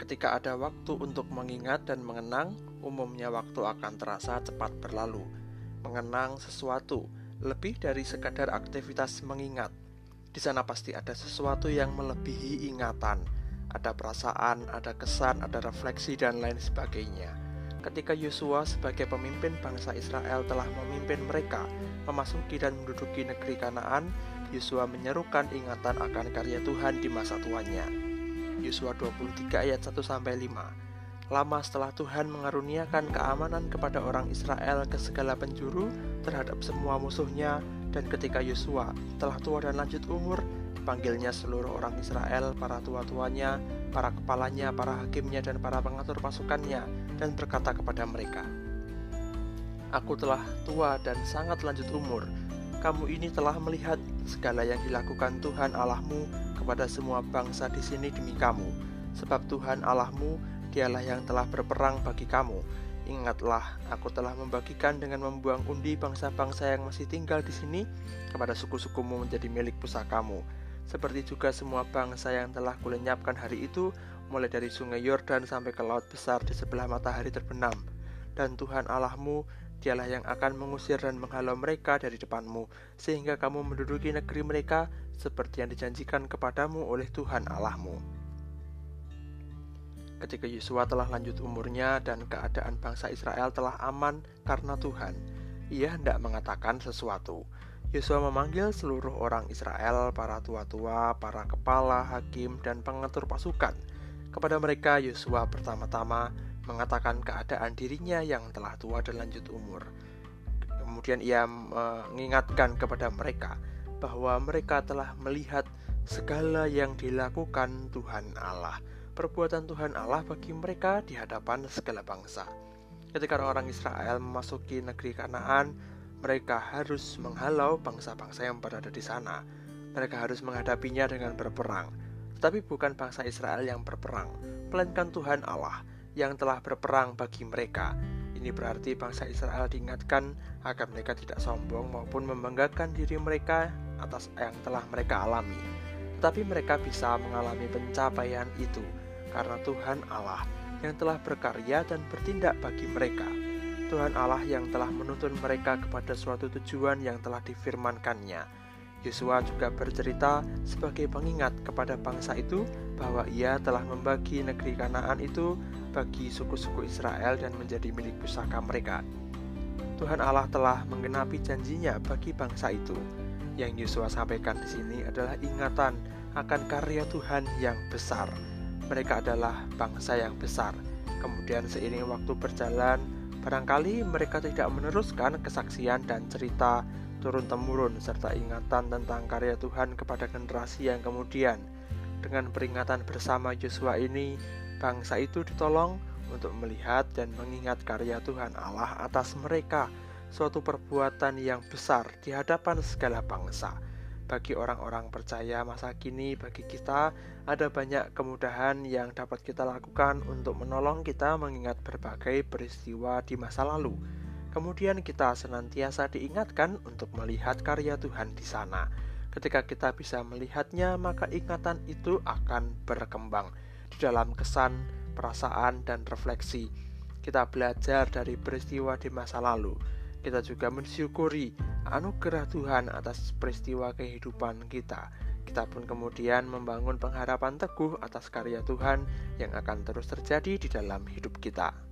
Ketika ada waktu untuk mengingat dan mengenang, umumnya waktu akan terasa cepat berlalu. Mengenang sesuatu lebih dari sekadar aktivitas mengingat. Di sana pasti ada sesuatu yang melebihi ingatan, ada perasaan, ada kesan, ada refleksi, dan lain sebagainya. Ketika Yosua sebagai pemimpin bangsa Israel telah memimpin mereka memasuki dan menduduki negeri Kanaan, Yosua menyerukan ingatan akan karya Tuhan di masa tuanya. Yosua 23 ayat 1 sampai 5. Lama setelah Tuhan mengaruniakan keamanan kepada orang Israel ke segala penjuru terhadap semua musuhnya dan ketika Yosua telah tua dan lanjut umur dipanggilnya seluruh orang Israel, para tua-tuanya, para kepalanya, para hakimnya dan para pengatur pasukannya dan berkata kepada mereka, Aku telah tua dan sangat lanjut umur. Kamu ini telah melihat segala yang dilakukan Tuhan Allahmu kepada semua bangsa di sini demi kamu, sebab Tuhan Allahmu dialah yang telah berperang bagi kamu. Ingatlah, aku telah membagikan dengan membuang undi bangsa-bangsa yang masih tinggal di sini kepada suku-sukumu menjadi milik pusakamu. Seperti juga semua bangsa yang telah kulenyapkan hari itu, mulai dari sungai Yordan sampai ke laut besar di sebelah matahari terbenam. Dan Tuhan Allahmu Dialah yang akan mengusir dan menghalau mereka dari depanmu, sehingga kamu menduduki negeri mereka seperti yang dijanjikan kepadamu oleh Tuhan Allahmu. Ketika Yosua telah lanjut umurnya dan keadaan bangsa Israel telah aman karena Tuhan, ia hendak mengatakan sesuatu. Yosua memanggil seluruh orang Israel, para tua-tua, para kepala, hakim, dan pengatur pasukan. Kepada mereka, Yosua pertama-tama mengatakan keadaan dirinya yang telah tua dan lanjut umur. Kemudian ia mengingatkan kepada mereka bahwa mereka telah melihat segala yang dilakukan Tuhan Allah, perbuatan Tuhan Allah bagi mereka di hadapan segala bangsa. Ketika orang Israel memasuki negeri Kanaan, mereka harus menghalau bangsa-bangsa yang berada di sana. Mereka harus menghadapinya dengan berperang. Tetapi bukan bangsa Israel yang berperang, melainkan Tuhan Allah yang telah berperang bagi mereka. Ini berarti bangsa Israel diingatkan agar mereka tidak sombong maupun membanggakan diri mereka atas yang telah mereka alami. Tetapi mereka bisa mengalami pencapaian itu karena Tuhan Allah yang telah berkarya dan bertindak bagi mereka. Tuhan Allah yang telah menuntun mereka kepada suatu tujuan yang telah difirmankannya Yosua juga bercerita sebagai pengingat kepada bangsa itu bahwa ia telah membagi negeri Kanaan itu bagi suku-suku Israel dan menjadi milik pusaka mereka. Tuhan Allah telah menggenapi janjinya bagi bangsa itu. Yang Yosua sampaikan di sini adalah ingatan akan karya Tuhan yang besar. Mereka adalah bangsa yang besar. Kemudian seiring waktu berjalan, barangkali mereka tidak meneruskan kesaksian dan cerita turun-temurun serta ingatan tentang karya Tuhan kepada generasi yang kemudian. Dengan peringatan bersama Yosua ini, bangsa itu ditolong untuk melihat dan mengingat karya Tuhan Allah atas mereka, suatu perbuatan yang besar di hadapan segala bangsa. Bagi orang-orang percaya masa kini, bagi kita ada banyak kemudahan yang dapat kita lakukan untuk menolong kita mengingat berbagai peristiwa di masa lalu Kemudian kita senantiasa diingatkan untuk melihat karya Tuhan di sana. Ketika kita bisa melihatnya, maka ingatan itu akan berkembang di dalam kesan, perasaan, dan refleksi. Kita belajar dari peristiwa di masa lalu. Kita juga mensyukuri anugerah Tuhan atas peristiwa kehidupan kita. Kita pun kemudian membangun pengharapan teguh atas karya Tuhan yang akan terus terjadi di dalam hidup kita.